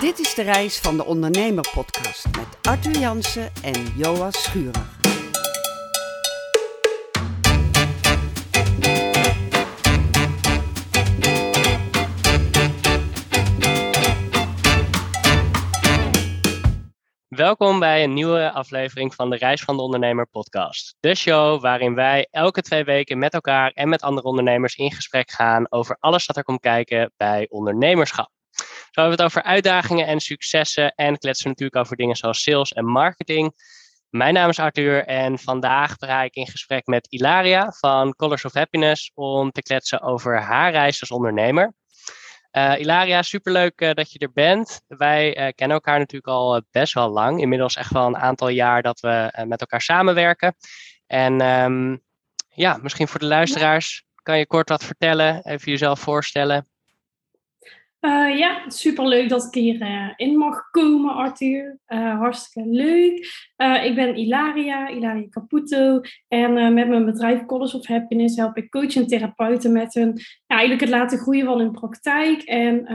Dit is de reis van de Ondernemer Podcast met Arthur Jansen en Joas Schurer. Welkom bij een nieuwe aflevering van de Reis van de Ondernemer podcast. De show waarin wij elke twee weken met elkaar en met andere ondernemers in gesprek gaan over alles wat er komt kijken bij ondernemerschap. Zo hebben we het over uitdagingen en successen en kletsen we natuurlijk over dingen zoals sales en marketing. Mijn naam is Arthur en vandaag ga ik in gesprek met Ilaria van Colors of Happiness om te kletsen over haar reis als ondernemer. Uh, Ilaria, superleuk uh, dat je er bent. Wij uh, kennen elkaar natuurlijk al best wel lang. Inmiddels echt wel een aantal jaar dat we met elkaar samenwerken. En um, ja, misschien voor de luisteraars, kan je kort wat vertellen? Even jezelf voorstellen. Uh, ja, superleuk dat ik hierin uh, in mag komen, Arthur. Uh, hartstikke leuk. ik ben Ilaria, Ilaria Caputo. En met mijn bedrijf Colors of Happiness help ik coaches en therapeuten met hun, ja, eigenlijk het laten groeien van hun praktijk. En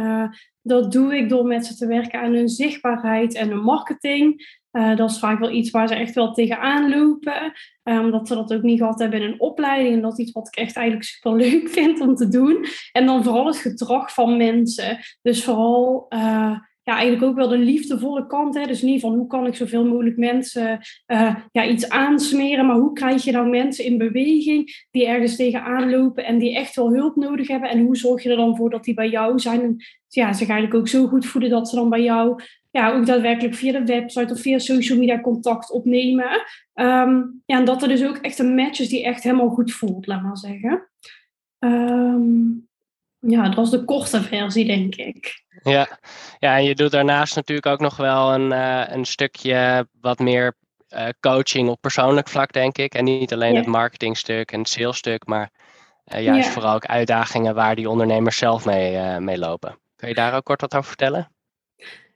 dat doe ik door met ze te werken aan hun zichtbaarheid en hun marketing. Dat is vaak wel iets waar ze echt wel tegenaan lopen. Um, dat ze dat ook niet gehad hebben in een opleiding. En dat is iets wat ik echt eigenlijk super leuk vind om te doen. En dan vooral het gedrag van mensen. Dus vooral uh, ja, eigenlijk ook wel de liefdevolle kant. Hè? Dus niet van hoe kan ik zoveel mogelijk mensen uh, ja, iets aansmeren. Maar hoe krijg je nou mensen in beweging die ergens tegenaan lopen. En die echt wel hulp nodig hebben. En hoe zorg je er dan voor dat die bij jou zijn. En ja, zich eigenlijk ook zo goed voelen dat ze dan bij jou ja, ook daadwerkelijk via de website of via social media contact opnemen. Um, ja, en dat er dus ook echt een match is die echt helemaal goed voelt, laat maar zeggen. Um, ja, dat was de korte versie, denk ik. Ja, ja en je doet daarnaast natuurlijk ook nog wel een, uh, een stukje wat meer uh, coaching op persoonlijk vlak, denk ik. En niet alleen ja. het marketingstuk en het salesstuk, maar uh, juist ja. vooral ook uitdagingen waar die ondernemers zelf mee, mee lopen. Kun je daar ook kort wat over vertellen?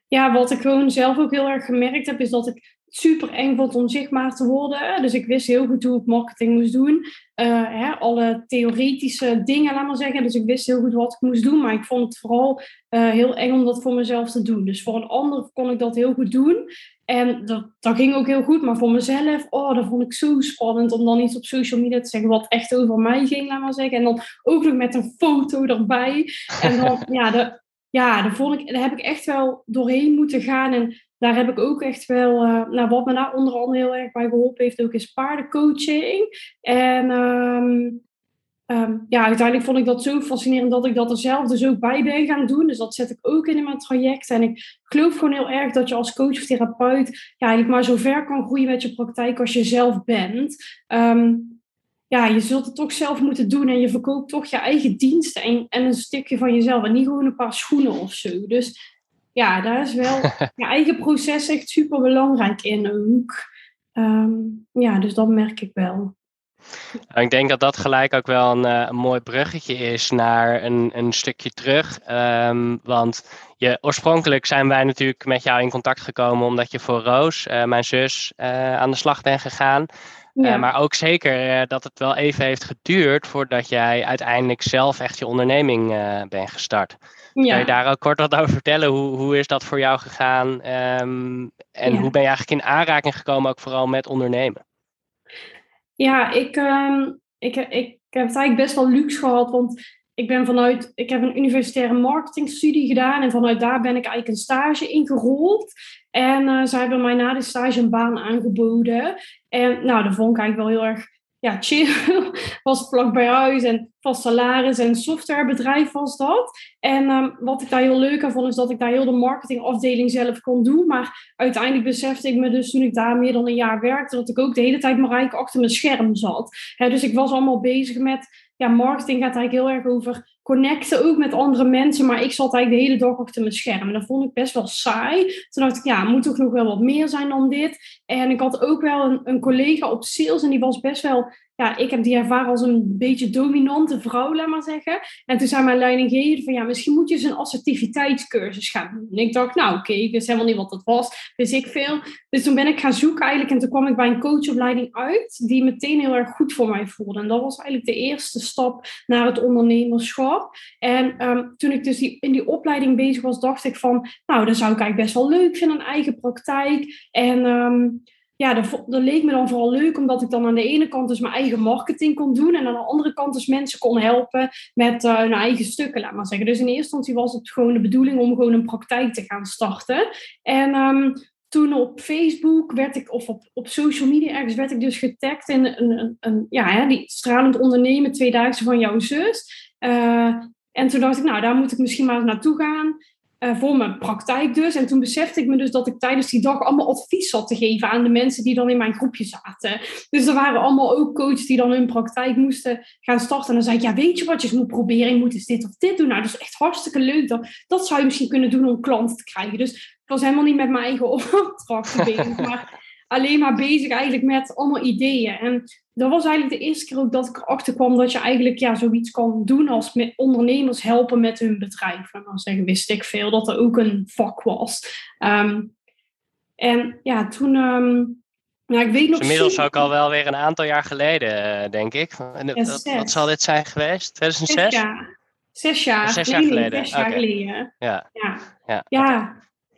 Ja, wat ik gewoon zelf ook heel erg gemerkt heb, is dat ik super eng vond om zichtbaar te worden. Dus ik wist heel goed hoe ik marketing moest doen. Uh, hè, alle theoretische dingen, laat maar zeggen. Dus ik wist heel goed wat ik moest doen. Maar ik vond het vooral uh, heel eng om dat voor mezelf te doen. Dus voor een ander kon ik dat heel goed doen. En dat, dat ging ook heel goed. Maar voor mezelf, oh, dat vond ik zo spannend om dan iets op social media te zeggen wat echt over mij ging, laat maar zeggen. En dan ook nog met een foto erbij. En dan, ja, de, ja, daar, vond ik, daar heb ik echt wel doorheen moeten gaan. En daar heb ik ook echt wel, uh, nou, wat me daar onder andere heel erg bij geholpen heeft, ook is paardencoaching. En um, um, ja, uiteindelijk vond ik dat zo fascinerend dat ik dat er zelf dus ook bij ben gaan doen. Dus dat zet ik ook in in mijn traject. En ik geloof gewoon heel erg dat je als coach of therapeut ja, eigenlijk maar zo ver kan groeien met je praktijk als je zelf bent. Um, ja, je zult het toch zelf moeten doen en je verkoopt toch je eigen diensten en, en een stukje van jezelf en niet gewoon een paar schoenen of zo. Dus ja, daar is wel je eigen proces echt super belangrijk in ook. Um, ja, dus dat merk ik wel. Nou, ik denk dat dat gelijk ook wel een, uh, een mooi bruggetje is naar een, een stukje terug. Um, want je, oorspronkelijk zijn wij natuurlijk met jou in contact gekomen omdat je voor Roos, uh, mijn zus, uh, aan de slag bent gegaan. Ja. Uh, maar ook zeker uh, dat het wel even heeft geduurd voordat jij uiteindelijk zelf echt je onderneming uh, bent gestart. Ja. Kan je daar ook kort wat over vertellen? Hoe, hoe is dat voor jou gegaan? Um, en ja. hoe ben je eigenlijk in aanraking gekomen, ook vooral met ondernemen? Ja, ik, um, ik, ik heb het eigenlijk best wel luxe gehad, want ik ben vanuit, ik heb een universitaire marketingstudie gedaan en vanuit daar ben ik eigenlijk een stage ingerold. En uh, zij hebben mij na de stage een baan aangeboden. En nou, dat vond ik eigenlijk wel heel erg ja, chill. was vlak bij huis en vast salaris en softwarebedrijf was dat. En um, wat ik daar heel leuk aan vond, is dat ik daar heel de marketingafdeling zelf kon doen. Maar uiteindelijk besefte ik me dus toen ik daar meer dan een jaar werkte, dat ik ook de hele tijd maar eigenlijk achter mijn scherm zat. Dus ik was allemaal bezig met ja, marketing gaat eigenlijk heel erg over connecten ook met andere mensen. Maar ik zat eigenlijk de hele dag achter mijn scherm. En dat vond ik best wel saai. Toen dacht ik, ja, moet toch nog wel wat meer zijn dan dit. En ik had ook wel een, een collega op sales en die was best wel ja, ik heb die ervaren als een beetje dominante vrouw, laat maar zeggen. En toen zei mijn leidinggever van, ja, misschien moet je eens een assertiviteitscursus gaan doen. En ik dacht, nou oké, ik wist helemaal niet wat dat was, wist ik veel. Dus toen ben ik gaan zoeken eigenlijk en toen kwam ik bij een coachopleiding uit, die meteen heel erg goed voor mij voelde. En dat was eigenlijk de eerste stap naar het ondernemerschap. En ehm, toen ik dus die, in die opleiding bezig was, dacht ik van, nou, dat zou ik eigenlijk best wel leuk vinden, een eigen praktijk. En... Ehm, ja, dat, dat, leek me dan vooral leuk, omdat ik dan aan de ene kant dus mijn eigen marketing kon doen en aan de andere kant dus mensen kon helpen met uh, hun eigen stukken, laat maar zeggen. Dus in eerste instantie was het gewoon de bedoeling om gewoon een praktijk te gaan starten. En um, toen op Facebook werd ik, of op, op social media ergens, werd ik dus getagd in een, een, ja, hè, die stralend ondernemen tweedaagse van jouw zus. Uh, en toen dacht ik, nou, daar moet ik misschien maar naartoe gaan. Uh, voor mijn praktijk dus. En toen besefte ik me dus dat ik tijdens die dag allemaal advies zat te geven aan de mensen die dan in mijn groepje zaten. Dus er waren allemaal ook coaches die dan hun praktijk moesten gaan starten. En dan zei ik, ja, weet je wat je moet proberen? Je moet eens dit of dit doen. Nou, dat is echt hartstikke leuk. Dat, dat zou je misschien kunnen doen om klanten te krijgen. Dus ik was helemaal niet met mijn eigen opdracht bezig. maar alleen maar bezig eigenlijk met allemaal ideeën. En dat was eigenlijk de eerste keer ook dat ik erachter kwam dat je eigenlijk ja, zoiets kan doen als met ondernemers helpen met hun bedrijf. En dan zeggen, wist ik veel dat er ook een vak was. Ehm, en ja, toen... Um, nou, ik weet nog dus inmiddels ook al wel weer een aantal jaar geleden, eh, denk ik. wat, wat, zal dit zijn geweest? 2006? Zes jaar. Zes jaar, zes jaar geleden. Zes jaar geleden. Ja. Ja. Ja. ja.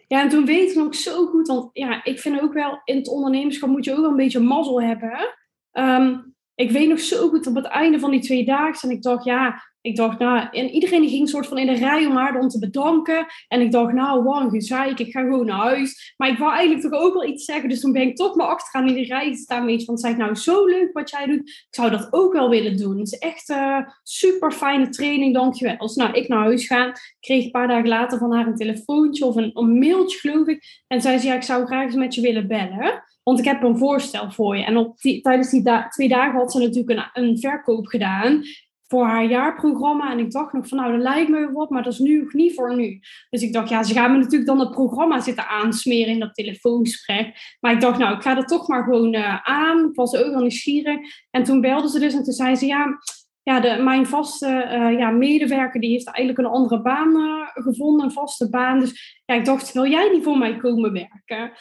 Ja, en toen weet ik nog zo goed, want ja, ik vind ook wel, in het ondernemerschap moet je ook wel een beetje mazzel hebben. Um, ik weet nog zo goed op het einde van die twee dagen, en ik dacht, ja, ik dacht, nou, en iedereen ging soort van in de rij om haar te bedanken. En ik dacht, nou, een gezeik, ik ga gewoon naar huis. Maar ik wou eigenlijk toch ook wel iets zeggen. Dus toen ben ik toch maar achteraan in die rij staan. Je, want zei ik, nou, zo leuk wat jij doet. Ik zou dat ook wel willen doen. Het is echt uh, super fijne training, dankjewel. Dus nou, ik naar huis gaan. Kreeg een paar dagen later van haar een telefoontje of een, een mailtje, geloof ik. En zei ze, ja, ik zou graag eens met je willen bellen. Want ik heb een voorstel voor je. En op die, tijdens die twee dagen had ze natuurlijk een, een verkoop gedaan voor haar jaarprogramma. En ik dacht nog van, nou, dat lijkt me wat, maar dat is nu nog niet voor nu. Dus ik dacht, ja, ze gaan me natuurlijk dan het programma zitten aansmeren in dat telefoongesprek. Maar ik dacht, nou, ik ga er toch maar gewoon uh, aan. Ik was ook al nieuwsgierig. En toen belde ze dus en toen zei ze, ja, ja de, mijn vaste uh, ja, medewerker, die heeft eigenlijk een andere baan uh, gevonden, een vaste baan. Dus ja, ik dacht, wil jij niet voor mij komen werken?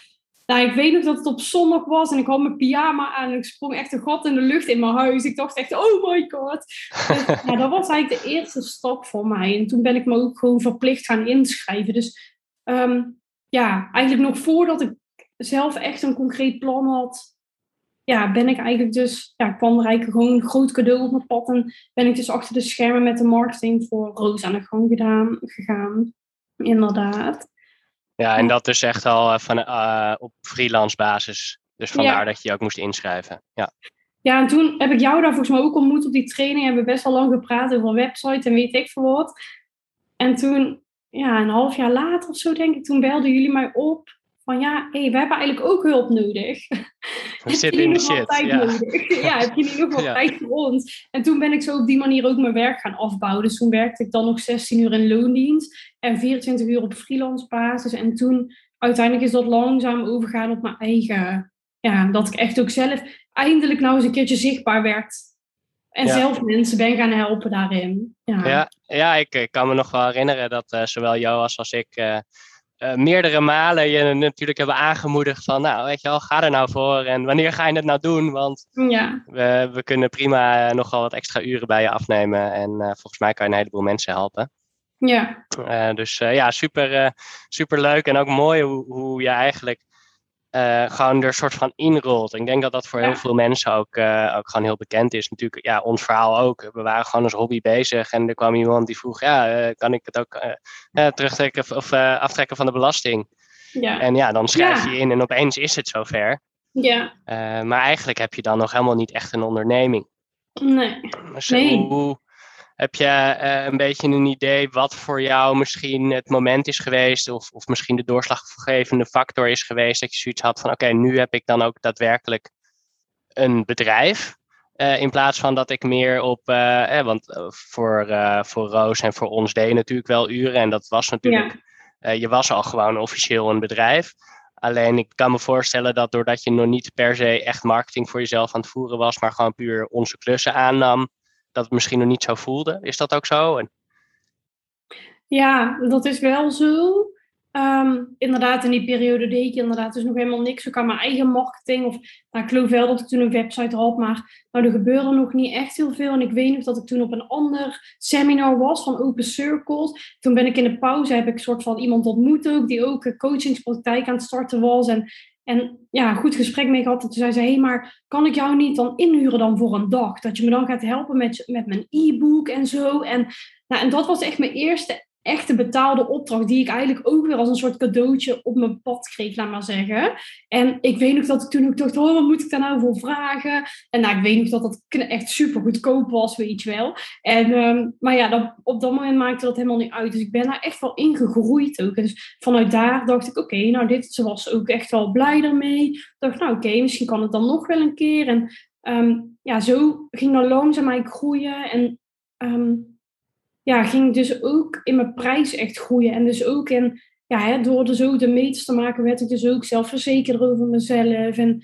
Nou, ik weet nog dat het op zondag was en ik had mijn pyjama aan en ik sprong echt een gat in de lucht in mijn huis. Ik dacht echt, oh my god. Dus, ja, dat was eigenlijk de eerste stap voor mij. En toen ben ik me ook gewoon verplicht gaan inschrijven. Dus um, ja, eigenlijk nog voordat ik zelf echt een concreet plan had, ja, ben ik eigenlijk dus, ja, kwam er eigenlijk gewoon een groot cadeau op mijn pad. En ben ik dus achter de schermen met de marketing voor Roos aan de gang gedaan, gegaan. Inderdaad. Ja, en dat dus echt al eh, van, uh, op freelance basis. Dus vandaar dat je je ook moest inschrijven. Ja. ja, en toen heb ik jou daar volgens mij ook ontmoet op die training. Hebben we best wel lang gepraat over website en weet ik veel wat. En toen, ja, een half jaar later of zo denk ik, toen belden jullie mij op van ja, hey, we hebben eigenlijk ook hulp nodig. We zitten in de shit. Ja. Nodig? ja, heb je nog wat ja. tijd voor ons? En toen ben ik zo op die manier ook mijn werk gaan afbouwen. Dus toen werkte ik dan nog 16 uur in loondienst en 24 uur op freelance basis. En toen uiteindelijk is dat langzaam overgaan op mijn eigen. Ja, dat ik echt ook zelf eindelijk nou eens een keertje zichtbaar werd. En ja. zelf mensen ben gaan helpen daarin. Ja, ja, ja ik, ik, kan me nog wel herinneren dat uh, zowel Joas als ik. Uh, uh, meerdere malen je natuurlijk hebben aangemoedigd van, nou, weet je wel, ga er nou voor en wanneer ga je het nou doen? Want ja. we, we kunnen prima nogal wat extra uren bij je afnemen en uh, volgens mij kan je een heleboel mensen helpen. Ja. Uh, dus ja, super, super leuk en ook mooi hoe, hoe je eigenlijk uh, gewoon er soort van inrolt. Ik denk dat dat voor heel veel mensen ook, uh, ook gewoon heel bekend is. Natuurlijk, ja, ons verhaal ook. We waren gewoon als hobby bezig en er kwam iemand die vroeg, ja, uh, kan ik het ook terugtrekken of aftrekken van de belasting? Ja. En ja, dan schrijf je in en opeens is het zover. Ja. maar eigenlijk heb je dan nog helemaal niet echt een onderneming. Nee. Dus nee. hoe, heb je uh, een beetje een idee wat voor jou misschien het moment is geweest, of, of misschien de doorslaggevende factor is geweest, dat je zoiets had van: oké, okay, nu heb ik dan ook daadwerkelijk een bedrijf. Uh, in plaats van dat ik meer op, uh, eh, want voor, voor Roos en voor ons deed je natuurlijk wel uren en dat was natuurlijk, ja. je was al gewoon officieel een bedrijf. Alleen ik kan me voorstellen dat doordat je nog niet per se echt marketing voor jezelf aan het voeren was, maar gewoon puur onze klussen aannam, dat het misschien nog niet zo voelde. Is dat ook zo? Ja, dat is wel zo. Ehm, inderdaad, in die periode deed ik inderdaad dus nog helemaal niks. Ook aan mijn eigen marketing. Of, nou, ik geloof wel dat ik toen een website had, maar nou, er gebeurde nog niet echt heel veel. En ik weet nog dat ik toen op een ander seminar was van Open Circles. Toen ben ik in de pauze, heb ik soort van iemand ontmoet ook, die ook een coachingspraktijk aan het starten was. En, en ja, goed gesprek mee gehad. En toen zei ze, hé, hey, maar kan ik jou niet dan inhuren dan voor een dag? Dat je me dan gaat helpen met, met mijn e-book en zo. En, nou, en dat was echt mijn eerste echte betaalde opdracht, die ik eigenlijk ook weer als een soort cadeautje op mijn pad kreeg, laat maar zeggen. En ik weet nog dat ik toen ook dacht, oh, wat moet ik daar nou voor vragen? En nou, ik weet nog dat dat echt super goedkoop was, weet je wel. En, um, maar ja, dat, op dat moment maakte dat helemaal niet uit. Dus ik ben daar echt wel ingegroeid ook. En dus vanuit daar dacht ik, oké, nou, dit, ze was ook echt wel blij ermee. Ik dacht, nou, oké, misschien kan het dan nog wel een keer. En um, ja, zo ging dat langzaam eigenlijk groeien. En um, ja, ging dus ook in mijn prijs echt groeien. En dus ook in, ja, hè, door dus ook de meters te maken, werd ik dus ook zelfverzekerder over mezelf. En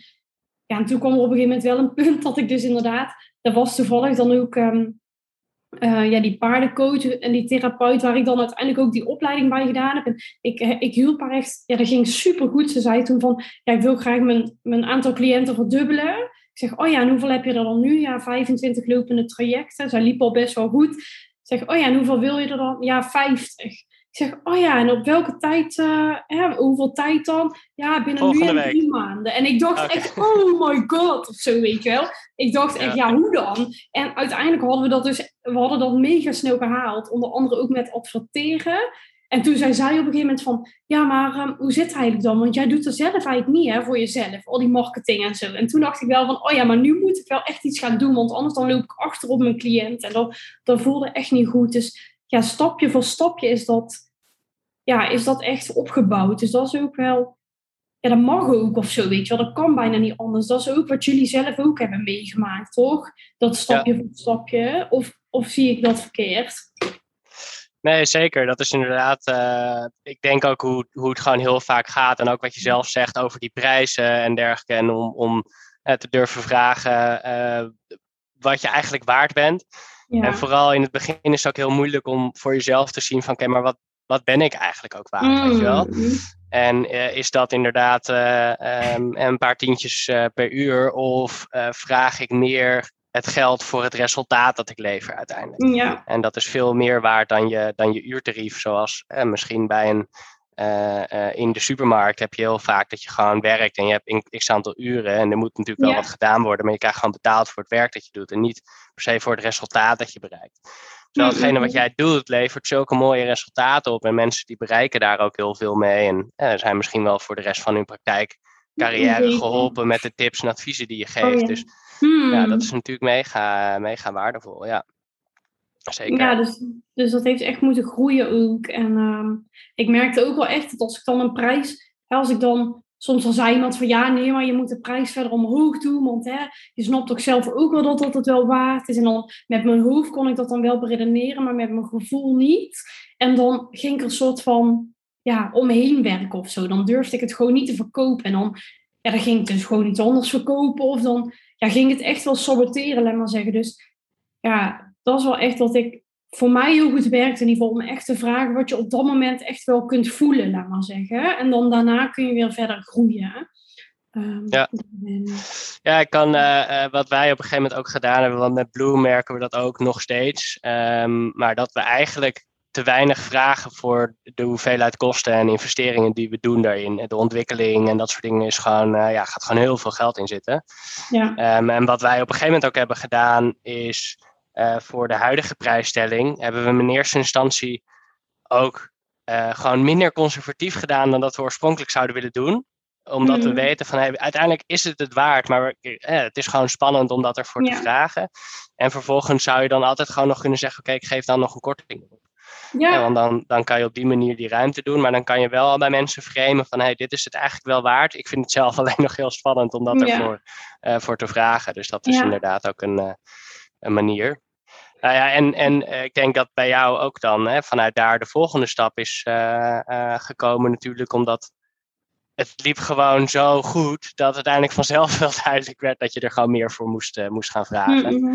ja, en toen kwam er op een gegeven moment wel een punt dat ik dus inderdaad, dat was toevallig dan ook um, uh, ja, die paardencoach en die therapeut, waar ik dan uiteindelijk ook die opleiding bij gedaan heb. En ik, eh, ik hielp haar echt, ja, dat ging super goed. Ze zei toen van, ja, ik wil graag mijn, mijn aantal cliënten verdubbelen. Ik zeg, oh ja, en hoeveel heb je er dan nu? Ja, 25 lopende trajecten. Zij liep al best wel goed zeg, oh ja, en hoeveel wil je er dan? Ja, 50. Ik zeg, oh ja, en op welke tijd, uh, hè, hoeveel tijd dan? Ja, binnen Volgende nu en drie maanden. En ik dacht echt, oh my god, of zo, weet je wel. Ik dacht echt, ja. hoe dan? En uiteindelijk hadden we dat dus, we hadden dat mega snel gehaald. Onder andere ook met adverteren. En toen zei zij op een gegeven moment van, ja, maar um, hoe zit het eigenlijk dan? Want jij doet er zelf eigenlijk niet hè, voor jezelf, al die marketing en zo. En toen dacht ik wel van, oh ja, maar nu moet ik wel echt iets gaan doen, want anders dan loop ik achter op mijn cliënt. En dat, dat voelde echt niet goed. Dus ja, stapje voor stapje is dat, ja, is dat echt opgebouwd. Dus dat is ook wel, ja, dat mag ook of zo, weet je wel. Dat kan bijna niet anders. Dat is ook wat jullie zelf ook hebben meegemaakt, toch? Dat stapje voor stapje. Of, of zie ik dat verkeerd? Nee, zeker. Dat is inderdaad, uh, ik denk ook hoe, hoe het gewoon heel vaak gaat. En ook wat je zelf zegt over die prijzen en dergelijke. En om, om uh, te durven vragen uh, wat je eigenlijk waard bent. Ja. En vooral in het begin is het ook heel moeilijk om voor jezelf te zien van oké, okay, maar wat, wat ben ik eigenlijk ook waard, mm. weet je wel? Mm. En is dat inderdaad um, een paar tientjes per uur of vraag ik meer het geld voor het resultaat dat ik lever uiteindelijk. Ja. En dat is veel meer waard dan je, dan je uurtarief, zoals eh, misschien bij een. Uh, uh, in de supermarkt heb je heel vaak dat je gewoon werkt en je hebt x aantal uren en er moet natuurlijk wel ja. wat gedaan worden, maar je krijgt gewoon betaald voor het werk dat je doet en niet per se voor het resultaat dat je bereikt. Terwijl hetgene wat jij doet levert zulke mooie resultaten op en mensen die bereiken daar ook heel veel mee en zijn misschien wel voor de rest van hun praktijk carrière geholpen met de tips en adviezen die je geeft. Oh, ja. Dus Hmm. ja, dat is natuurlijk mega, mega waardevol. Ja, zeker. Ja, dus, dus dat heeft echt moeten groeien ook. En um, ik merkte ook wel echt dat als ik dan een prijs, als ik dan, soms dan zei iemand van ja, nee, maar je moet de prijs verder omhoog doen, want hè, je snapt toch zelf ook wel dat dat het wel waard is. En dan met mijn hoofd kon ik dat dan wel beredeneren, maar met mijn gevoel niet. En dan ging ik er een soort van ja, omheen werken of zo. Dan durfde ik het gewoon niet te verkopen. En dan, ja, dan ging ik dus gewoon iets anders verkopen. Of dan ja, ging het echt wel saboteren, laat maar zeggen. Dus ja, dat is wel echt wat ik voor mij heel goed werkt. In ieder geval om echt te vragen wat je op dat moment echt wel kunt voelen, laat maar zeggen. En dan daarna kun je weer verder groeien. Um, ja. ja, ik kan, uh, uh, wat wij op een gegeven moment ook gedaan hebben, want met Blue merken we dat ook nog steeds. Um, maar dat we eigenlijk te weinig vragen voor de hoeveelheid kosten en investeringen die we doen daarin. De ontwikkeling en dat soort dingen is gewoon, uh, ja, gaat gewoon heel veel geld in zitten. Ja. Um, en wat wij op een gegeven moment ook hebben gedaan, is uh, voor de huidige prijsstelling hebben we in eerste instantie ook uh, gewoon minder conservatief gedaan dan dat we oorspronkelijk zouden willen doen omdat mm. we weten van hey, uiteindelijk is het het waard, maar eh, het is gewoon spannend om dat ervoor ja. te vragen. En vervolgens zou je dan altijd gewoon nog kunnen zeggen: Oké, okay, ik geef dan nog een korting. Ja. ja. want dan, dan kan je op die manier die ruimte doen, maar dan kan je wel bij mensen framen van: hey, dit is het eigenlijk wel waard. Ik vind het zelf alleen nog heel spannend om dat ervoor uh, voor te vragen. Dus dat is inderdaad ook een, uh, een manier. Nou ja, en, en uh, ik denk dat bij jou ook dan hè, vanuit daar de volgende stap is uh, gekomen, natuurlijk, omdat het liep gewoon zo goed dat uiteindelijk vanzelf wel duidelijk werd dat je er gewoon meer voor moest, moest gaan vragen.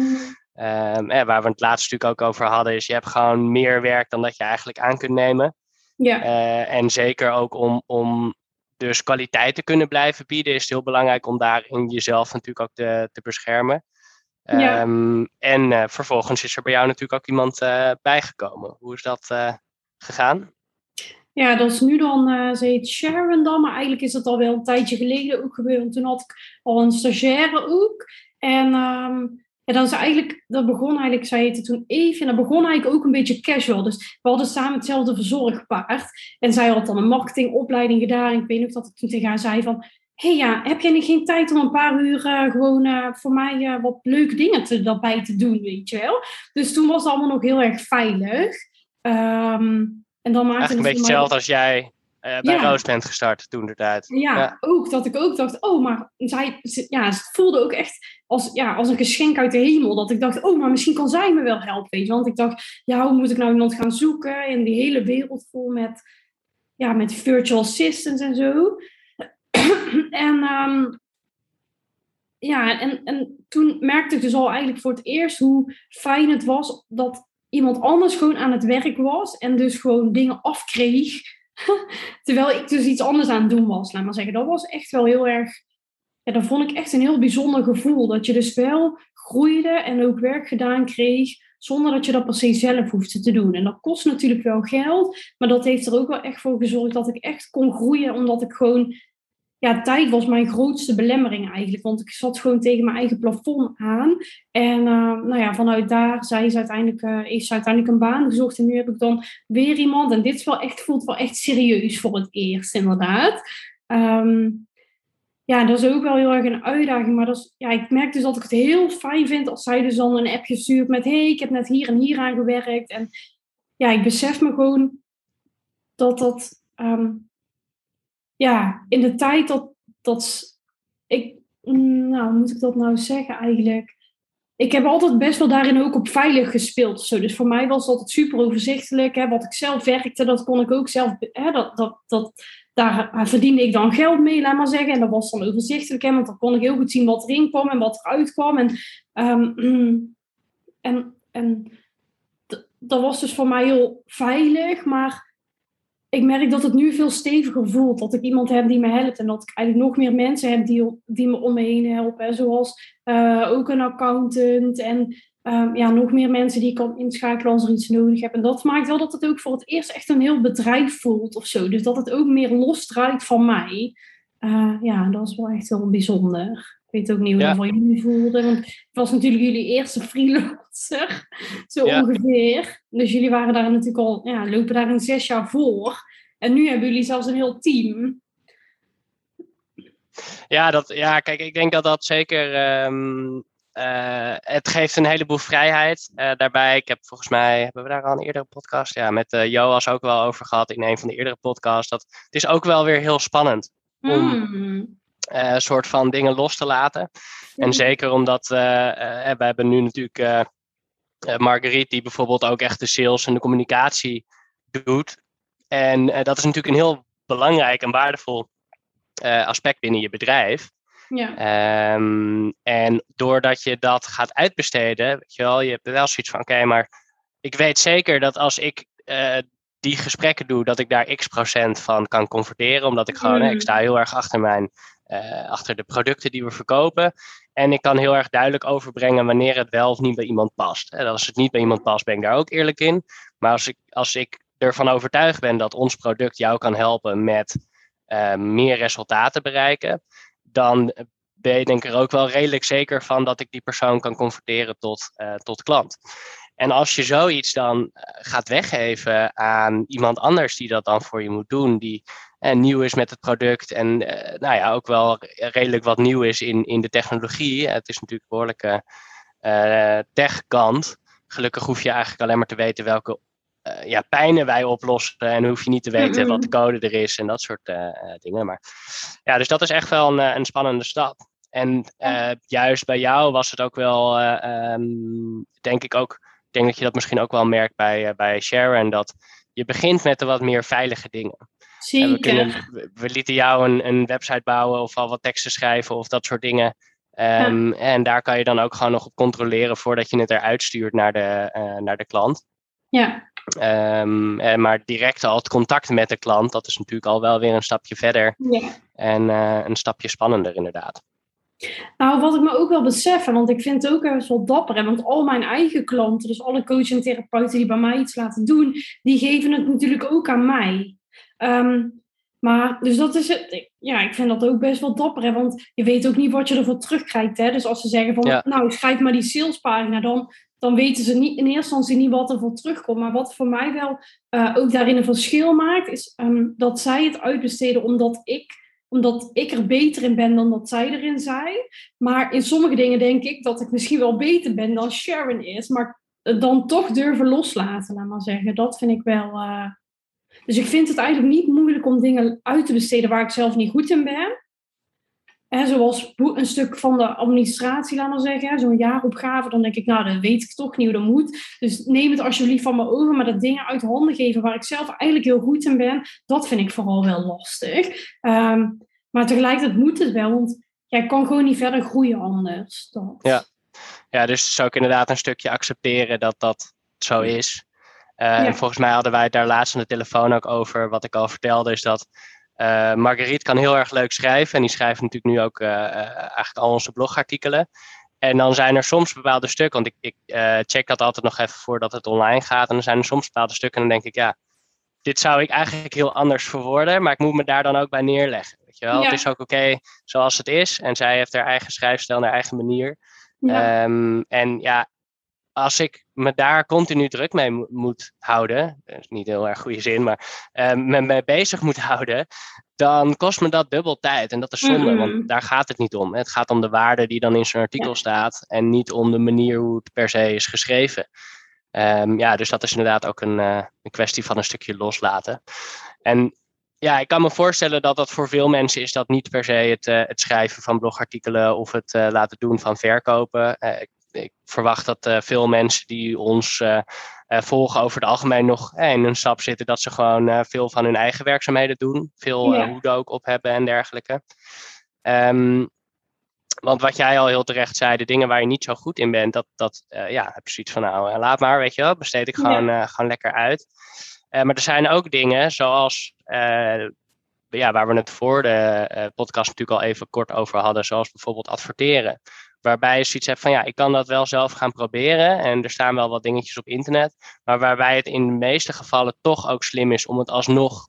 Ehm, eh, waar we het laatst natuurlijk ook over hadden, is je hebt gewoon meer werk dan dat je eigenlijk aan kunt nemen. Ja, Eh, en zeker ook om, om dus kwaliteit te kunnen blijven bieden, is het heel belangrijk om daarin jezelf natuurlijk ook te, te beschermen. Ja. Ehm, en eh, vervolgens is er bij jou natuurlijk ook iemand eh, bijgekomen. Hoe is dat gegaan? ja, dat is nu dan, eh ze heet Sharon dan, maar eigenlijk is dat al wel een tijdje geleden ook gebeurd. Toen had ik al een stagiaire ook. En ehm, ja, dat is eigenlijk, dat begon eigenlijk, zij heette toen Eve, en dat begon eigenlijk ook een beetje casual. Dus we hadden samen hetzelfde verzorgpaard. En zij had dan een marketingopleiding gedaan. En ik weet nog dat ik toen tegen haar zei van, hey ja, heb jij niet geen tijd om een paar uur eh, gewoon eh, voor mij eh, wat leuke dingen te, daarbij te doen, weet je wel? Dus toen was het allemaal nog heel erg veilig. Ehm, en dan maakte Eigenlijk een het beetje hetzelfde als jij bij Ja. Roos bent gestart toen de tijd. Ja, Ja. ook dat ik ook dacht, oh, maar zij, ja, het voelde ook echt als, ja, als een geschenk uit de hemel. Dat ik dacht, oh, maar misschien kan zij me wel helpen, weet je. Want ik dacht, ja, hoe moet ik nou iemand gaan zoeken in die hele wereld vol met, ja, met virtual assistants en zo. en ehm, ja, en, en toen merkte ik dus al eigenlijk voor het eerst hoe fijn het was dat iemand anders gewoon aan het werk was en dus gewoon dingen afkreeg. Terwijl ik dus iets anders aan het doen was, laat maar zeggen. Dat was echt wel heel erg. Ja, dat vond ik echt een heel bijzonder gevoel. Dat je dus wel groeide en ook werk gedaan kreeg. Zonder dat je dat per se zelf hoefde te doen. En dat kost natuurlijk wel geld. Maar dat heeft er ook wel echt voor gezorgd dat ik echt kon groeien. Omdat ik gewoon. Ja, tijd was mijn grootste belemmering eigenlijk. Want ik zat gewoon tegen mijn eigen plafond aan. En eh, nou ja, vanuit daar zij is uiteindelijk, eh, heeft ze uiteindelijk een baan gezocht. En nu heb ik dan weer iemand. En dit is wel echt, voelt wel echt serieus voor het eerst, inderdaad. Ehm, ja, dat is ook wel heel erg een uitdaging. Maar dat is, ja, ik merk dus dat ik het heel fijn vind als zij dus dan een appje stuurt met... hey, ik heb net hier en hier aan gewerkt. En ja, ik besef me gewoon dat dat... ehm, ja, in de tijd dat... dat ik, nou, hoe moet ik dat nou zeggen eigenlijk? Ik heb altijd best wel daarin ook op veilig gespeeld. Zo. Dus voor mij was het altijd super overzichtelijk. Hè. Wat ik zelf werkte, dat kon ik ook zelf... Hè, dat, dat, dat, daar verdiende ik dan geld mee, laat maar zeggen. En dat was dan overzichtelijk, hè, want dan kon ik heel goed zien wat erin kwam en wat eruit kwam. En, ehm, en, en dat was dus voor mij heel veilig, maar ik merk dat het nu veel steviger voelt. Dat ik iemand heb die me helpt en dat ik eigenlijk nog meer mensen heb die, die me om me heen helpen. Zoals eh, ook een accountant en ehm, ja, nog meer mensen die ik kan inschakelen als er iets nodig heb. En dat maakt wel dat het ook voor het eerst echt een heel bedrijf voelt of zo. Dus dat het ook meer losdraait van mij. Eh, ja, dat is wel echt heel bijzonder. Ik weet ook niet hoe Ja. dat voor jullie voelde. Want het was natuurlijk jullie eerste freelancer. Zo Ja. ongeveer. Dus jullie waren daar natuurlijk al, ja, lopen daar een zes jaar voor. En nu hebben jullie zelfs een heel team. Ja, dat, ja, kijk, ik denk dat dat zeker. eh, het geeft een heleboel vrijheid. eh, daarbij, ik heb volgens mij, hebben we daar al een eerdere podcast? Ja, met eh, Joas ook wel over gehad in een van de eerdere podcasts. Dat, het is ook wel weer heel spannend Om- Hmm. Een soort van dingen los te laten. En zeker omdat eh, eh, we hebben nu natuurlijk Marguerite, die bijvoorbeeld ook echt de sales en de communicatie doet. En dat is natuurlijk een heel belangrijk en waardevol aspect binnen je bedrijf. Ja. Ehm, en doordat je dat gaat uitbesteden, weet je wel, je hebt wel zoiets van, oké, maar ik weet zeker dat als ik die gesprekken doe, dat ik daar x procent van kan converteren, omdat ik gewoon, hè, ik Mm. sta heel erg achter mijn, eh, achter de producten die we verkopen. En ik kan heel erg duidelijk overbrengen wanneer het wel of niet bij iemand past. En als het niet bij iemand past, ben ik daar ook eerlijk in. Maar als ik, als ik ervan overtuigd ben dat ons product jou kan helpen met eh, meer resultaten bereiken, dan ben ik er ook wel redelijk zeker van dat ik die persoon kan converteren tot, eh, tot klant. En als je zoiets dan gaat weggeven aan iemand anders die dat dan voor je moet doen, die eh, nieuw is met het product en eh, nou ja, ook wel redelijk wat nieuw is in, in de technologie. Het is natuurlijk een behoorlijke eh tech-kant. Gelukkig hoef je eigenlijk alleen maar te weten welke eh, ja, pijnen wij oplossen en hoef je niet te weten wat de code er is en dat soort dingen. Maar ja, dus dat is echt wel een, een spannende stap. En juist bij jou was het ook wel, eh, ehm, denk ik ook, denk dat je dat misschien ook wel merkt bij, bij Sharon, dat je begint met de wat meer veilige dingen. Zeker. We, kunnen, we, lieten jou een, een website bouwen of al wat teksten schrijven of dat soort dingen. Um, En daar kan je dan ook gewoon nog op controleren voordat je het eruit stuurt naar de, uh, naar de klant. Ja. Um, en maar direct al het contact met de klant, dat is natuurlijk al wel weer een stapje verder. Ja. En uh, een stapje spannender inderdaad. Nou, wat ik me ook wel besef, want ik vind het ook best wel dapper. Hè, want al mijn eigen klanten, dus alle coaches en therapeuten die bij mij iets laten doen, die geven het natuurlijk ook aan mij. Um, maar, dus dat is het. Ja, ik vind dat ook best wel dapper. Hè? Want je weet ook niet wat je ervoor terugkrijgt. Hè? Dus als ze zeggen van, Ja. nou, schrijf maar die salespagina, dan, dan weten ze niet in eerste instantie niet wat er voor terugkomt. Maar wat voor mij wel eh, ook daarin een verschil maakt, is ehm, dat zij het uitbesteden omdat ik, omdat ik er beter in ben dan dat zij erin zijn. Maar in sommige dingen denk ik dat ik misschien wel beter ben dan Sharon is. Maar dan toch durven loslaten, laat maar zeggen. Dat vind ik wel. eh, dus ik vind het eigenlijk niet moeilijk om dingen uit te besteden waar ik zelf niet goed in ben. En zoals een stuk van de administratie, laat maar zeggen. Zo'n jaaropgave, dan denk ik, nou, dat weet ik toch niet hoe dat moet. Dus neem het alsjeblieft van me over. Maar dat dingen uit handen geven waar ik zelf eigenlijk heel goed in ben, dat vind ik vooral wel lastig. Ehm, maar tegelijkertijd moet het wel, want jij kan gewoon niet verder groeien anders. Dat. Ja. Ja, dus is ook inderdaad een stukje accepteren dat dat zo is. En volgens mij hadden wij het daar laatst aan de telefoon ook over. Wat ik al vertelde is dat uh, Marguerite kan heel erg leuk schrijven. En die schrijft natuurlijk nu ook uh, eigenlijk al onze blogartikelen. En dan zijn er soms bepaalde stukken, want ik, ik check dat altijd nog even voordat het online gaat. En dan zijn er soms bepaalde stukken en dan denk ik, ja, dit zou ik eigenlijk heel anders verwoorden. Maar ik moet me daar dan ook bij neerleggen. Weet je wel? Ja. Het is ook oké okay zoals het is. En zij heeft haar eigen schrijfstijl en haar eigen manier. Ja. Um, en ja, als ik me daar continu druk mee mo moet houden, dat is niet heel erg goede zin, maar uh, me mee bezig moet houden, dan kost me dat dubbel tijd. En dat is zonde, Mm-mm. want daar gaat het niet om. Het gaat om de waarde die dan in zo'n artikel Ja. staat en niet om de manier hoe het per se is geschreven. Um, ja, dus dat is inderdaad ook een, uh, een kwestie van een stukje loslaten. En ja, ik kan me voorstellen dat dat voor veel mensen is dat niet per se het, uh, het schrijven van blogartikelen of het uh, laten doen van verkopen. Uh, ik, ik, verwacht dat uh, veel mensen die ons uh, volgen over het algemeen nog in een stap zitten dat ze gewoon veel van hun eigen werkzaamheden doen. Veel Ja. hoeden ook op hebben en dergelijke. Um, want wat jij al heel terecht zei, de dingen waar je niet zo goed in bent, dat, dat uh, ja, heb je zoiets van, nou, laat maar, weet je wel, besteed ik gewoon, ja. uh, gewoon lekker uit. Uh, maar er zijn ook dingen zoals, ja, waar we het voor de podcast natuurlijk al even kort over hadden, zoals bijvoorbeeld adverteren. Waarbij je zoiets hebt van, ja, ik kan dat wel zelf gaan proberen en er staan wel wat dingetjes op internet, maar waarbij het in de meeste gevallen toch ook slim is om het alsnog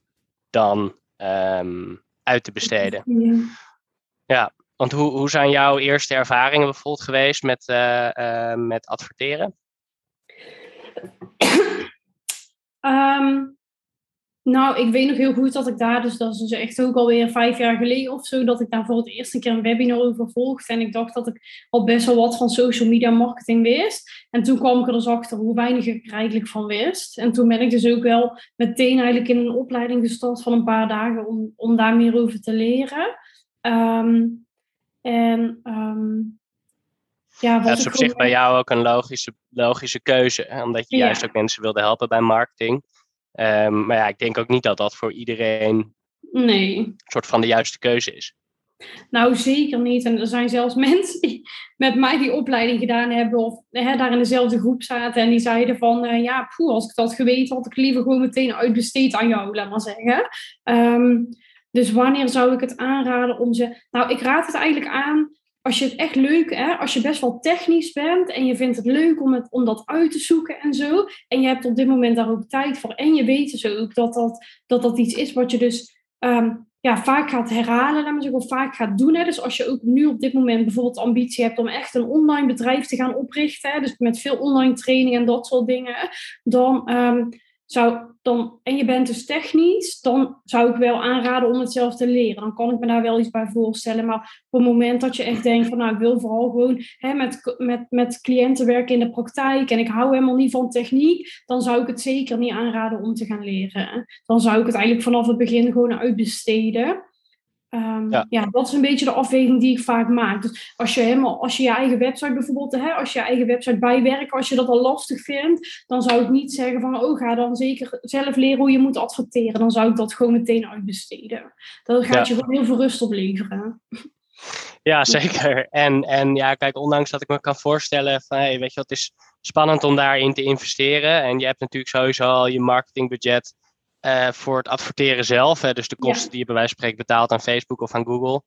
dan um, uit te besteden. Ja. Ja, want hoe, hoe zijn jouw eerste ervaringen bijvoorbeeld geweest met, uh, uh, met adverteren? Um, nou, ik weet nog heel goed dat ik daar, dus dat is dus echt ook alweer vijf jaar geleden of zo, dat ik daar voor het eerst een keer een webinar over volgde. En ik dacht dat ik al best wel wat van social media marketing wist. En toen kwam ik er dus achter hoe weinig ik er eigenlijk van wist. En toen ben ik dus ook wel meteen eigenlijk in een opleiding gestart van een paar dagen om, om daar meer over te leren. Um, en um, ja, dat is op zich bij jou ook een logische, logische keuze, hè? omdat je Ja. juist ook mensen wilde helpen bij marketing. Um, maar ja, ik denk ook niet dat dat voor iedereen Nee. een soort van de juiste keuze is. Nou, zeker niet. En er zijn zelfs mensen die met mij die opleiding gedaan hebben of hè, daar in dezelfde groep zaten en die zeiden van, uh, ja, poeh, als ik dat geweten had, ik liever gewoon meteen uitbesteed aan jou, laat maar zeggen. Um, dus wanneer zou ik het aanraden om ze... Nou, ik raad het eigenlijk aan als je het echt leuk, hè, als je best wel technisch bent en je vindt het leuk om, het, om dat uit te zoeken en zo. En je hebt op dit moment daar ook tijd voor. En je weet dus ook dat dat, dat, dat iets is wat je dus um, ja, vaak gaat herhalen, laat maar zeggen, of vaak gaat doen. Hè. Dus als je ook nu op dit moment bijvoorbeeld de ambitie hebt om echt een online bedrijf te gaan oprichten, hè, dus met veel online training en dat soort dingen, dan... Um, zou dan, en je bent dus technisch, dan zou ik wel aanraden om het zelf te leren. Dan kan ik me daar wel iets bij voorstellen. Maar op het moment dat je echt denkt van nou, ik wil vooral gewoon hè, met, met, met cliënten werken in de praktijk en ik hou helemaal niet van techniek, dan zou ik het zeker niet aanraden om te gaan leren. Dan zou ik het eigenlijk vanaf het begin gewoon uitbesteden. Um, ja. dat is een beetje de afweging die ik vaak maak. Dus als je helemaal, als je je eigen website bijvoorbeeld, hè, als je je eigen website bijwerkt, als je dat al lastig vindt, dan zou ik niet zeggen van, oh, ga dan zeker zelf leren hoe je moet adverteren. Dan zou ik dat gewoon meteen uitbesteden. Dat gaat je gewoon heel veel rust opleveren. Ja, zeker. En, en ja, kijk, ondanks dat ik me kan voorstellen van, hey, weet je, het is spannend om daarin te investeren. En je hebt natuurlijk sowieso al je marketingbudget uh, voor het adverteren zelf. Hè, dus de kosten die je bij wijze van spreken betaalt aan Facebook of aan Google.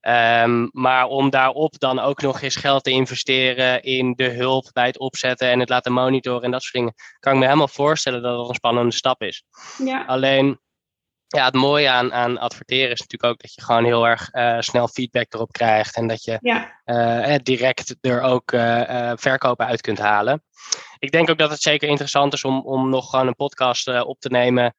Um, maar om daarop dan ook nog eens geld te investeren in de hulp bij het opzetten en het laten monitoren en dat soort dingen, kan ik me helemaal voorstellen dat dat een spannende stap is. Ja. Alleen, ja, het mooie aan, aan adverteren is natuurlijk ook dat je gewoon heel erg uh, snel feedback erop krijgt en dat je ja. uh, direct er ook uh, verkopen uit kunt halen. Ik denk ook dat het zeker interessant is om, om nog gewoon een podcast op te nemen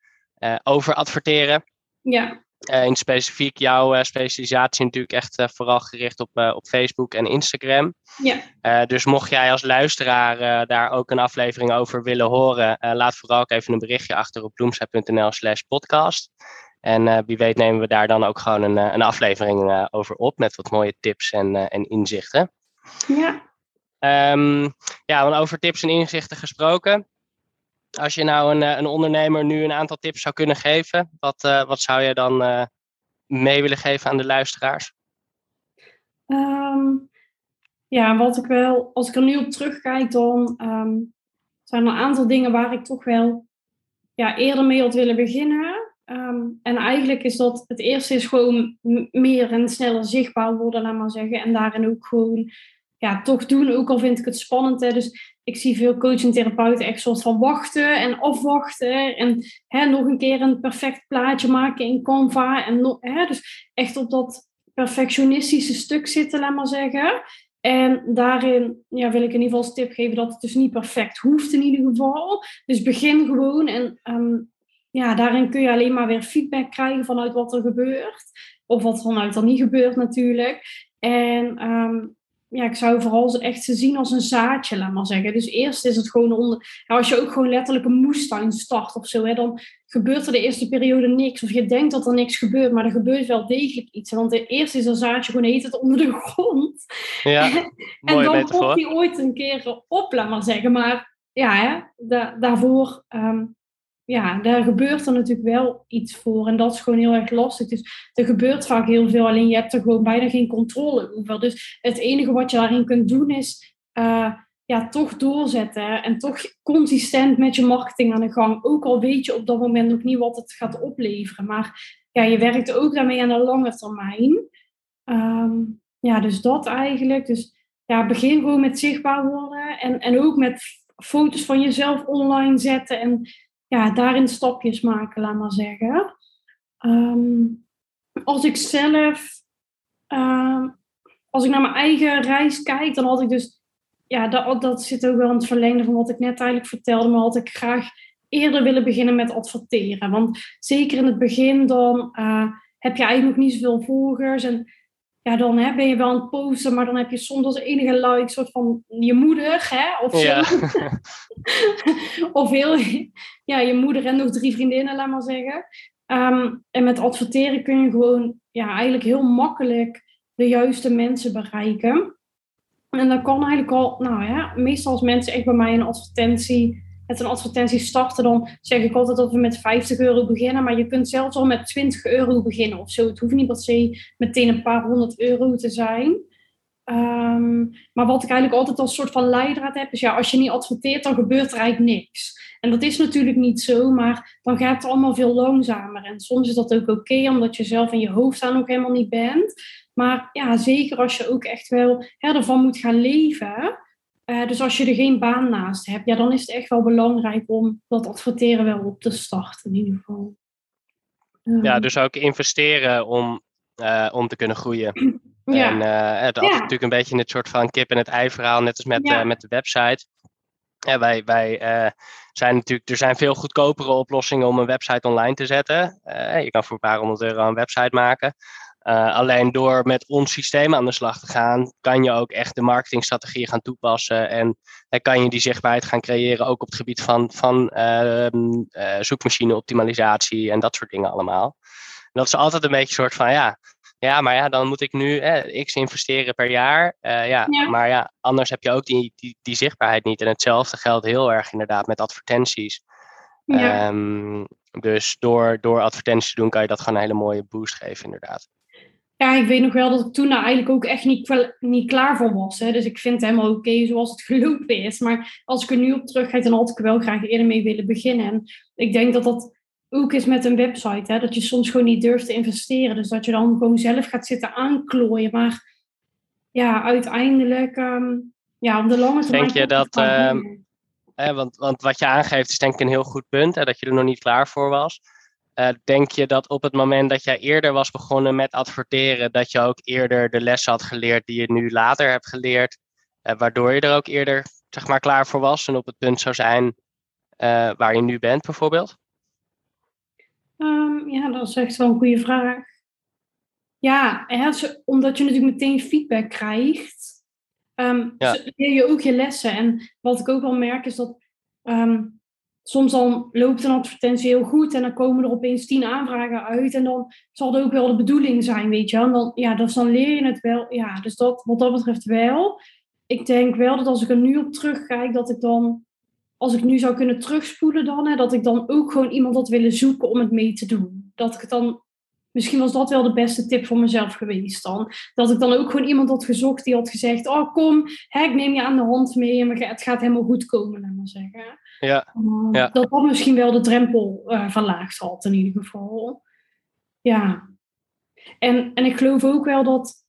over adverteren. Ja. Uh, in specifiek jouw uh, specialisatie natuurlijk echt vooral gericht op, op Facebook en Instagram. Ja. dus mocht jij als luisteraar daar ook een aflevering over willen horen, laat vooral ook even een berichtje achter op bloemsite.nl slash podcast. En wie weet nemen we daar dan ook gewoon een, een aflevering over op met wat mooie tips en, en inzichten. Ja. Um, ja, over tips en inzichten gesproken. Als je nou een, eh, een ondernemer nu een aantal tips zou kunnen geven, wat, uh, wat zou je dan uh, mee willen geven aan de luisteraars? Um, ja, wat ik wel, als ik er nu op terugkijk, dan um, zijn er een aantal dingen waar ik toch wel ja, eerder mee had willen beginnen. Um, en eigenlijk is dat het eerste is gewoon meer en sneller zichtbaar worden, laat maar zeggen. En daarin ook gewoon ja, toch doen, ook al vind ik het spannend. Hè. Dus ik zie veel coach en therapeuten echt soort van wachten en afwachten. En hè, nog een keer een perfect plaatje maken in Canva. En hè, dus echt op dat perfectionistische stuk zitten, laat maar zeggen. En daarin ja, wil ik in ieder geval als tip geven dat het dus niet perfect hoeft in ieder geval. Dus begin gewoon en um, ja, daarin kun je alleen maar weer feedback krijgen vanuit wat er gebeurt. Of wat vanuit er niet gebeurt natuurlijk. En um, ja, ik zou vooral echt ze zien als een zaadje, laat maar zeggen. Dus eerst is het gewoon onder. Als je ook gewoon letterlijk een moestuin start of zo, hè, dan gebeurt er de eerste periode niks. Of je denkt dat er niks gebeurt, maar er gebeurt wel degelijk iets. Want de eerste is een zaadje gewoon heet het onder de grond. Ja, en dan komt die ooit een keer op, laat maar zeggen. Maar ja, hè, da daarvoor um, ja, daar gebeurt er natuurlijk wel iets voor. En dat is gewoon heel erg lastig. Dus er gebeurt vaak heel veel, alleen je hebt er gewoon bijna geen controle over. Dus het enige wat je daarin kunt doen is uh, ja, toch doorzetten. En toch consistent met je marketing aan de gang. Ook al weet je op dat moment nog niet wat het gaat opleveren. Maar ja, je werkt ook daarmee aan de lange termijn. Um, ja, dus dat eigenlijk. Dus ja, begin gewoon met zichtbaar worden. En, en ook met foto's van jezelf online zetten. En ja, daarin stapjes maken, laat maar zeggen. Um, als ik zelf, uh, als ik naar mijn eigen reis kijk, dan had ik dus, ja, dat, dat zit ook wel in het verlengde van wat ik net eigenlijk vertelde, maar had ik graag eerder willen beginnen met adverteren. Want zeker in het begin, dan uh, heb je eigenlijk nog niet zoveel volgers en ja, dan hè, ben je wel aan het posten, maar dan heb je soms als enige like soort van je moeder, hè, of zo. Ja. of heel, ja, je moeder en nog drie vriendinnen, laat maar zeggen. Um, en met adverteren kun je gewoon ja, eigenlijk heel makkelijk de juiste mensen bereiken. En dan kan eigenlijk al, nou ja, meestal als mensen echt bij mij een advertentie met een advertentie starten, dan zeg ik altijd dat we met 50 euro beginnen. Maar je kunt zelfs al met 20 euro beginnen of zo. Het hoeft niet per se meteen een paar honderd euro te zijn. Um, maar wat ik eigenlijk altijd als soort van leidraad heb, is ja, als je niet adverteert, dan gebeurt er eigenlijk niks. En dat is natuurlijk niet zo, maar dan gaat het allemaal veel langzamer. En soms is dat ook oké, omdat je zelf in je hoofd daar ook helemaal niet bent. Maar ja, zeker als je ook echt wel ervan moet gaan leven. Uh, dus als je er geen baan naast hebt, ja, dan is het echt wel belangrijk om dat adverteren wel op te starten in ieder geval. Um, ja, dus ook investeren om, uh, om te kunnen groeien. Ja. En uh, het is natuurlijk een beetje het soort van kip en het ei verhaal, net als met, ja. met de website. Ja, wij wij zijn natuurlijk, er zijn veel goedkopere oplossingen om een website online te zetten. je kan voor een paar honderd euro een website maken. Uh, alleen door met ons systeem aan de slag te gaan, kan je ook echt de marketingstrategieën gaan toepassen. En, en kan je die zichtbaarheid gaan creëren, ook op het gebied van, van uh, uh, zoekmachine optimalisatie en dat soort dingen allemaal. En dat is altijd een beetje een soort van, ja, ja, maar ja, dan moet ik nu eh, x investeren per jaar. Uh, ja, Ja. Maar ja, anders heb je ook die, die, die zichtbaarheid niet. En hetzelfde geldt heel erg inderdaad met advertenties. Ja. Ehm, dus door, door advertenties te doen kan je dat gewoon een hele mooie boost geven inderdaad. Ja, ik weet nog wel dat ik toen daar eigenlijk ook echt niet, klaar voor was. Hè. Dus ik vind het helemaal oké zoals het gelopen is. Maar als ik er nu op terugkijk, dan had ik er wel graag eerder mee willen beginnen. En ik denk dat dat ook is met een website. Hè, dat je soms gewoon niet durft te investeren. Dus dat je dan gewoon zelf gaat zitten aanklooien. Maar ja, uiteindelijk, ehm, ja, op de lange termijn... Denk je dat, ehm. Eh, want, want wat je aangeeft is denk ik een heel goed punt, hè, dat je er nog niet klaar voor was. Eh, denk je dat op het moment dat jij eerder was begonnen met adverteren, dat je ook eerder de lessen had geleerd die je nu later hebt geleerd, eh, waardoor je er ook eerder zeg maar, klaar voor was en op het punt zou zijn eh, waar je nu bent bijvoorbeeld? Ehm, ja, dat is echt wel een goede vraag. Ja, hè, omdat je natuurlijk meteen feedback krijgt, ehm, Ja. leer je ook je lessen. En wat ik ook wel merk is dat ehm, soms dan loopt een advertentie heel goed en dan komen er opeens tien aanvragen uit en dan zal het ook wel de bedoeling zijn, weet je. En dan, ja, dus dan leer je het wel. Ja, dus dat, wat dat betreft wel. Ik denk wel dat als ik er nu op terugkijk, dat ik dan als ik nu zou kunnen terugspoelen dan, hè, dat ik dan ook gewoon iemand had willen zoeken om het mee te doen. Dat ik dan, misschien was dat wel de beste tip voor mezelf geweest dan. Dat ik dan ook gewoon iemand had gezocht die had gezegd, oh kom, hè, ik neem je aan de hand mee en het gaat helemaal goed komen, laat maar zeggen. Ja, Uh, Ja. Dat dat misschien wel de drempel eh, verlaagd had in ieder geval. Ja. En, en ik geloof ook wel dat,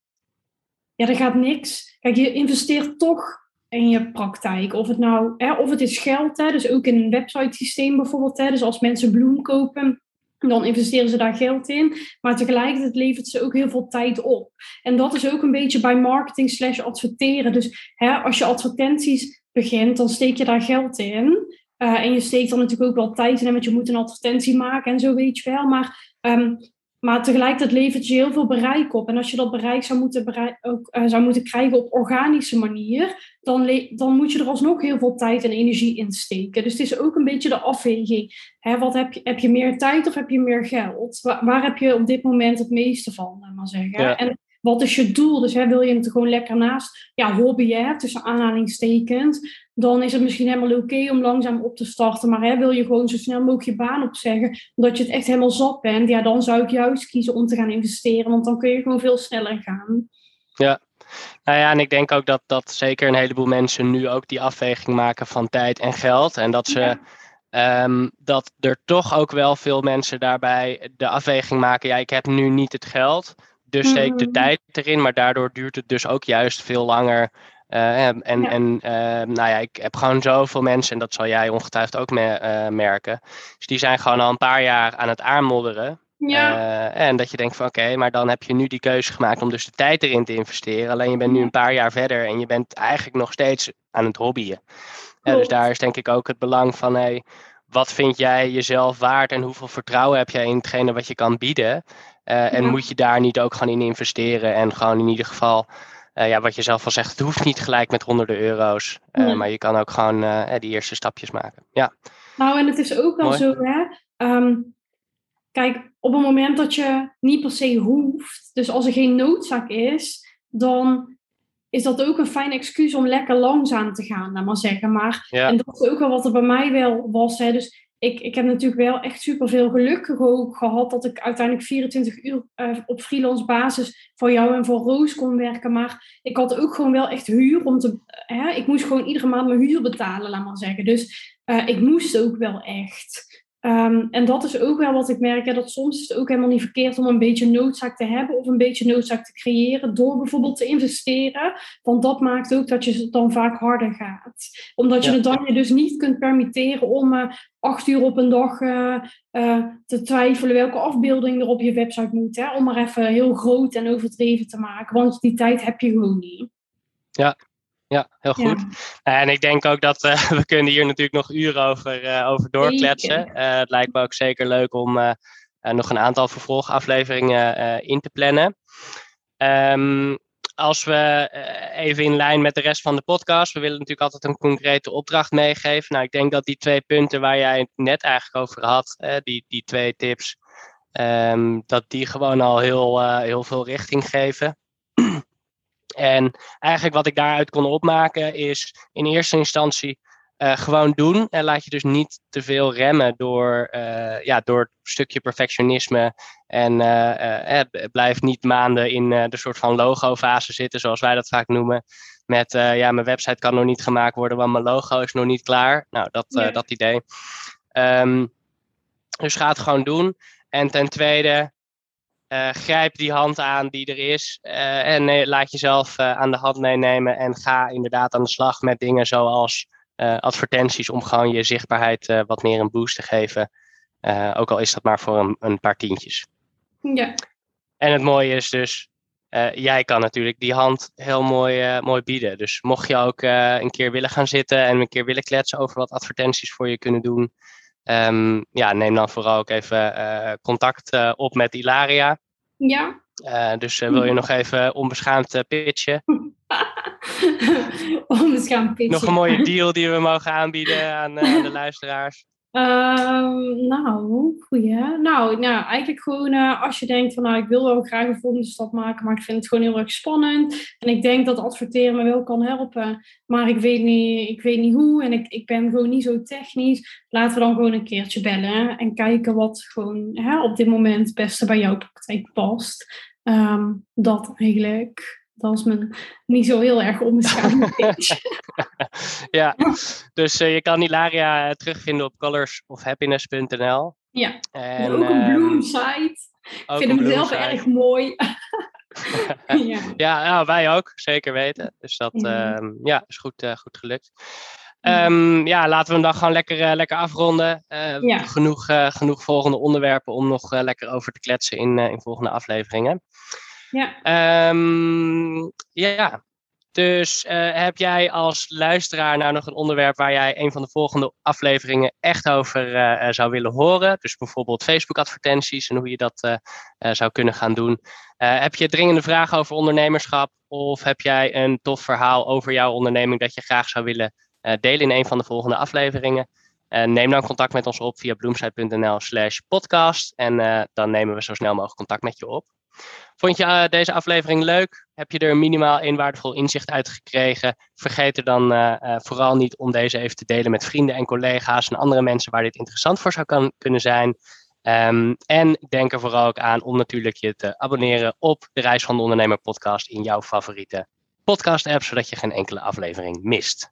ja, er gaat niks. Kijk, je investeert toch in je praktijk. Of het nou, hè, of het is geld, hè, dus ook in een website systeem bijvoorbeeld. Hè, dus als mensen bloem kopen, dan investeren ze daar geld in. Maar tegelijkertijd levert ze ook heel veel tijd op. En dat is ook een beetje bij marketing slash adverteren. Dus hè, als je advertenties begint, dan steek je daar geld in. Uh, en je steekt dan natuurlijk ook wel tijd in, want je moet een advertentie maken en zo weet je wel. Maar, um, maar tegelijkertijd levert je heel veel bereik op. En als je dat bereik zou moeten, bereik, ook, uh, zou moeten krijgen op organische manier, dan, dan moet je er alsnog heel veel tijd en energie in steken. Dus het is ook een beetje de afweging. Hè, wat heb, je, heb je meer tijd of heb je meer geld? Waar, waar heb je op dit moment het meeste van, maar zeggen? Ja. En wat is je doel? Dus hè, wil je het gewoon lekker naast ja, hobbyen, tussen aanhalingstekens, dan is het misschien helemaal oké okay om langzaam op te starten. Maar hè, wil je gewoon zo snel mogelijk je baan opzeggen, omdat je het echt helemaal zat bent, ja, dan zou ik juist kiezen om te gaan investeren, want dan kun je gewoon veel sneller gaan. Ja, nou ja, en ik denk ook dat, dat zeker een heleboel mensen nu ook die afweging maken van tijd en geld. En dat ze. Ja. Um, dat er toch ook wel veel mensen daarbij de afweging maken. Ja, ik heb nu niet het geld. Dus steek de Mhm. tijd erin. Maar daardoor duurt het dus ook juist veel langer. Uh, en Ja. en uh, nou ja, ik heb gewoon zoveel mensen, en dat zal jij ongetwijfeld ook me, uh, merken. Dus die zijn gewoon al een paar jaar aan het aanmodderen. Ja. En dat je denkt van oké, maar dan heb je nu die keuze gemaakt om dus de tijd erin te investeren. Alleen je bent nu een paar jaar verder en je bent eigenlijk nog steeds aan het hobbyen. Dus daar is denk ik ook het belang van hey, wat vind jij jezelf waard en hoeveel vertrouwen heb jij in hetgene wat je kan bieden. Uh, en Ja. moet je daar niet ook gewoon in investeren en gewoon in ieder geval, uh, ja, wat je zelf al zegt, het hoeft niet gelijk met honderden euro's. Uh, Nee. Maar je kan ook gewoon die eerste stapjes maken. Ja, Nou, en het is ook wel Mooi. zo, hè. Ehm, kijk, op het moment dat je niet per se hoeft, dus als er geen noodzaak is, dan is dat ook een fijn excuus om lekker langzaam te gaan, laat maar zeggen. Maar, Ja. en dat is ook wel wat er bij mij wel was, hè. Dus ik, ik heb natuurlijk wel echt superveel geluk gehad dat ik uiteindelijk 24 uur eh, op freelance basis voor jou en voor Roos kon werken. Maar ik had ook gewoon wel echt huur om te. Hè, ik moest gewoon iedere maand mijn huur betalen, laat maar zeggen. Dus uh, ik moest ook wel echt. Um, en dat is ook wel wat ik merk, ja, dat soms is het ook helemaal niet verkeerd om een beetje noodzaak te hebben of een beetje noodzaak te creëren door bijvoorbeeld te investeren. Want dat maakt ook dat je dan vaak harder gaat. Omdat je Ja. het dan je dus niet kunt permitteren om uh, acht uur op een dag uh, uh, te twijfelen welke afbeelding er op je website moet. Hè? Om maar even heel groot en overdreven te maken. Want die tijd heb je gewoon niet. ja heel goed. Ja. En ik denk ook dat uh, we kunnen hier natuurlijk nog uren over, uh, over doorkletsen. Uh, het lijkt me ook zeker leuk om nog een aantal vervolgafleveringen in te plannen. Um, als we even in lijn met de rest van de podcast, we willen natuurlijk altijd een concrete opdracht meegeven. Nou, ik denk dat die twee punten waar jij het net eigenlijk over had, die, die twee tips, Ehm, dat die gewoon al heel, eh, heel veel richting geven. en eigenlijk wat ik daaruit kon opmaken is in eerste instantie uh, gewoon doen. En laat je dus niet te veel remmen door, uh, ja, door een stukje perfectionisme. En uh, blijf niet maanden in de soort van logo-fase zitten, zoals wij dat vaak noemen. Met ja, mijn website kan nog niet gemaakt worden, want mijn logo is nog niet klaar. Nou, dat, ja. dat idee. Um, dus ga het gewoon doen. En ten tweede, grijp die hand aan die er is. en laat jezelf aan de hand meenemen. En ga inderdaad aan de slag met dingen zoals advertenties om gewoon je zichtbaarheid wat meer een boost te geven. Ook al is dat maar voor een, een, paar tientjes. Ja. En het mooie is dus, jij kan natuurlijk die hand heel mooi, mooi bieden. Dus mocht je ook een keer willen gaan zitten en een keer willen kletsen over wat advertenties voor je kunnen doen. Um, ja, neem dan vooral ook even contact op met Ilaria. Ja. dus wil je nog even onbeschaamd pitchen? Onbeschaamd pitchen. Nog een mooie deal die we mogen aanbieden aan, aan de luisteraars? Uh, nou, goeie. Nou, nou, eigenlijk gewoon uh, als je denkt van nou, ik wil wel graag een volgende stap maken, maar ik vind het gewoon heel erg spannend. En ik denk dat adverteren me wel kan helpen, maar ik weet niet, ik weet niet hoe en ik, ik ben gewoon niet zo technisch. Laten we dan gewoon een keertje bellen en kijken wat gewoon hè, op dit moment het beste bij jouw praktijk past. Um, dat eigenlijk. Dat was mijn niet zo heel erg onbeschaamde pitch. ja, dus uh, je kan Hilaria terugvinden op colorsofhappiness.nl. Ja, en, ook een bloem site. Ik vind hem zelf erg mooi. ja. ja, nou, wij ook, zeker weten. Dus dat ja. Uh, ja, is goed, uh, goed gelukt. Um, ja, laten we hem dan gewoon lekker, uh, lekker afronden. Uh, ja. genoeg, uh, genoeg volgende onderwerpen om nog lekker over te kletsen in, in volgende afleveringen. Ja. Um, ja. Dus heb jij als luisteraar nou nog een onderwerp waar jij een van de volgende afleveringen echt over zou willen horen? Dus bijvoorbeeld Facebook-advertenties en hoe je dat zou kunnen gaan doen. heb je dringende vragen over ondernemerschap? Of heb jij een tof verhaal over jouw onderneming dat je graag zou willen delen in een van de volgende afleveringen. Neem dan contact met ons op via bloemsite.nl slash podcast. En dan nemen we zo snel mogelijk contact met je op. Vond je deze aflevering leuk? Heb je er minimaal een waardevol inzicht uit gekregen? Vergeet er dan vooral niet om deze even te delen met vrienden en collega's en andere mensen waar dit interessant voor zou kunnen zijn. Um, en denk er vooral ook aan om natuurlijk je te abonneren op de Reis van de Ondernemer podcast in jouw favoriete podcast app, zodat je geen enkele aflevering mist.